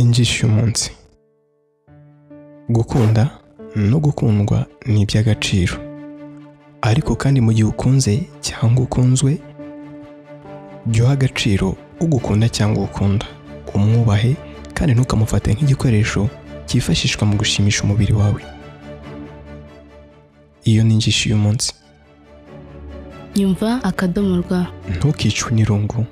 injishi y'umunsi gukunda no gukundwa ni iby'agaciro. Ariko kandi mu gihe ukunze cyangwa ukunzwe jya uha agaciro ugukunda cyangwa ukunda umwubahe kandi ntukamufate nk'igikoresho cyifashishwa mu gushimisha umubiri wawe. Iyo ni injishi y'umunsi nyumva akadomo rwa ntukicwe n'irungu.